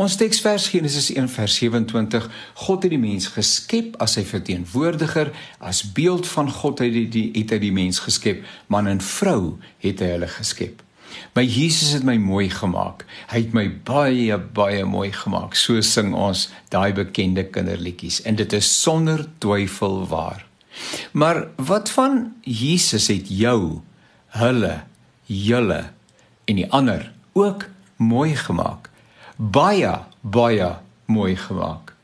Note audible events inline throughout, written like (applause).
Ons teksvers Genesis 1:27 God het die mens geskep as sy verteenwoordiger, as beeld van God het hy die het hy die mens geskep, man en vrou het hy hulle geskep. My Jesus het my mooi gemaak. Hy het my baie baie mooi gemaak. So sing ons daai bekende kinderliedjies en dit is sonder twyfel waar. Maar wat van Jesus het jou, hulle, julle en die ander ook mooi gemaak? Baie baie mooi gemaak.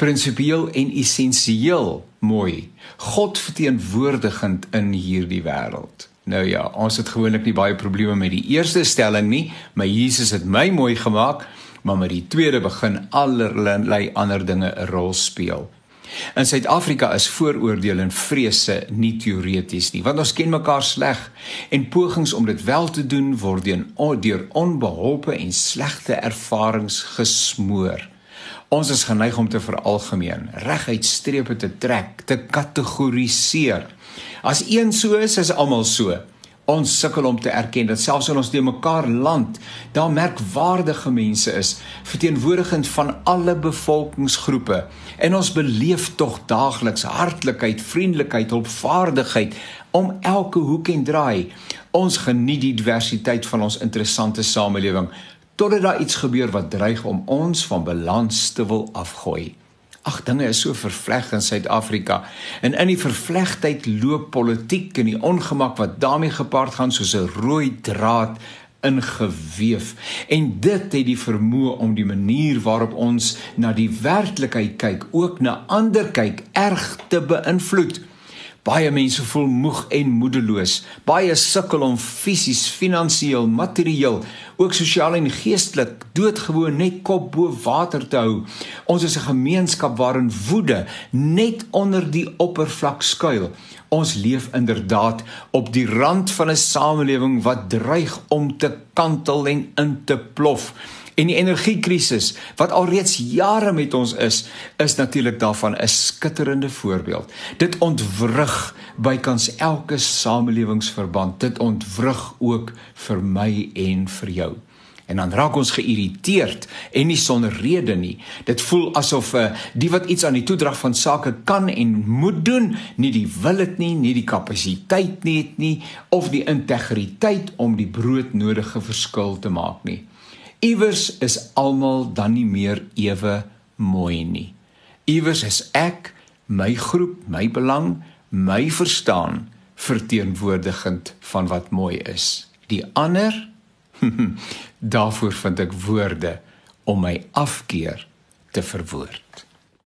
Prinsipieel en essensieel mooi. God verteenwoordigend in hierdie wêreld. Nou ja, ons het gewoonlik nie baie probleme met die eerste stelling nie, maar Jesus het my mooi gemaak, maar met die tweede begin allerlei ander dinge 'n rol speel. In Suid-Afrika is vooroordeele en vrese nie teoreties nie, want ons ken mekaar sleg en pogings om dit wel te doen word deur onbeholpe en slegte ervarings gesmoor. Ons is geneig om te veralgemeen, reguit strepe te trek, te kategoriseer. As een so is, is almal so. Ons sukkel om te erken dat selfs in ons te mekaar land daar merkwaardige mense is, verteenwoordigend van alle bevolkingsgroepe. En ons beleef tog daagliks hartlikheid, vriendelikheid, hulpvaardigheid om elke hoek en draai. Ons geniet die diversiteit van ons interessante samelewing totdat daar iets gebeur wat dreig om ons van balans te wil afgooi. Ag dinge is so vervleg in Suid-Afrika en in die vervlegtheid loop politiek en die ongemak wat daarmee gepaard gaan soos 'n rooi draad ingeweef en dit het die vermoë om die manier waarop ons na die werklikheid kyk ook na ander kyk erg te beïnvloed. Baie mense voel moeg en moedeloos. Baie sukkel om fisies, finansiëel, materieel, ook sosiaal en geestelik doodgewoon net kop bo water te hou. Ons is 'n gemeenskap waarin woede net onder die oppervlak skuil. Ons leef inderdaad op die rand van 'n samelewing wat dreig om te kantel en in te plof. En die energiekrisis wat alreeds jare met ons is, is natuurlik daarvan 'n skitterende voorbeeld. Dit ontwrig bykans elke samelewingsverband. Dit ontwrig ook vir my en vir jou. En dan raak ons geïrriteerd en nie sonder rede nie. Dit voel asof uh, die wat iets aan die toedrag van sake kan en moet doen, nie die wil het nie, nie die kapasiteit nie het nie of die integriteit om die broodnodige verskil te maak nie. Iewers is almal dan nie meer ewe mooi nie. Iewers is ek, my groep, my belang, my verstaan verteenwoordigend van wat mooi is. Die ander (laughs) daarvoor vind ek woorde om my afkeer te verwoord.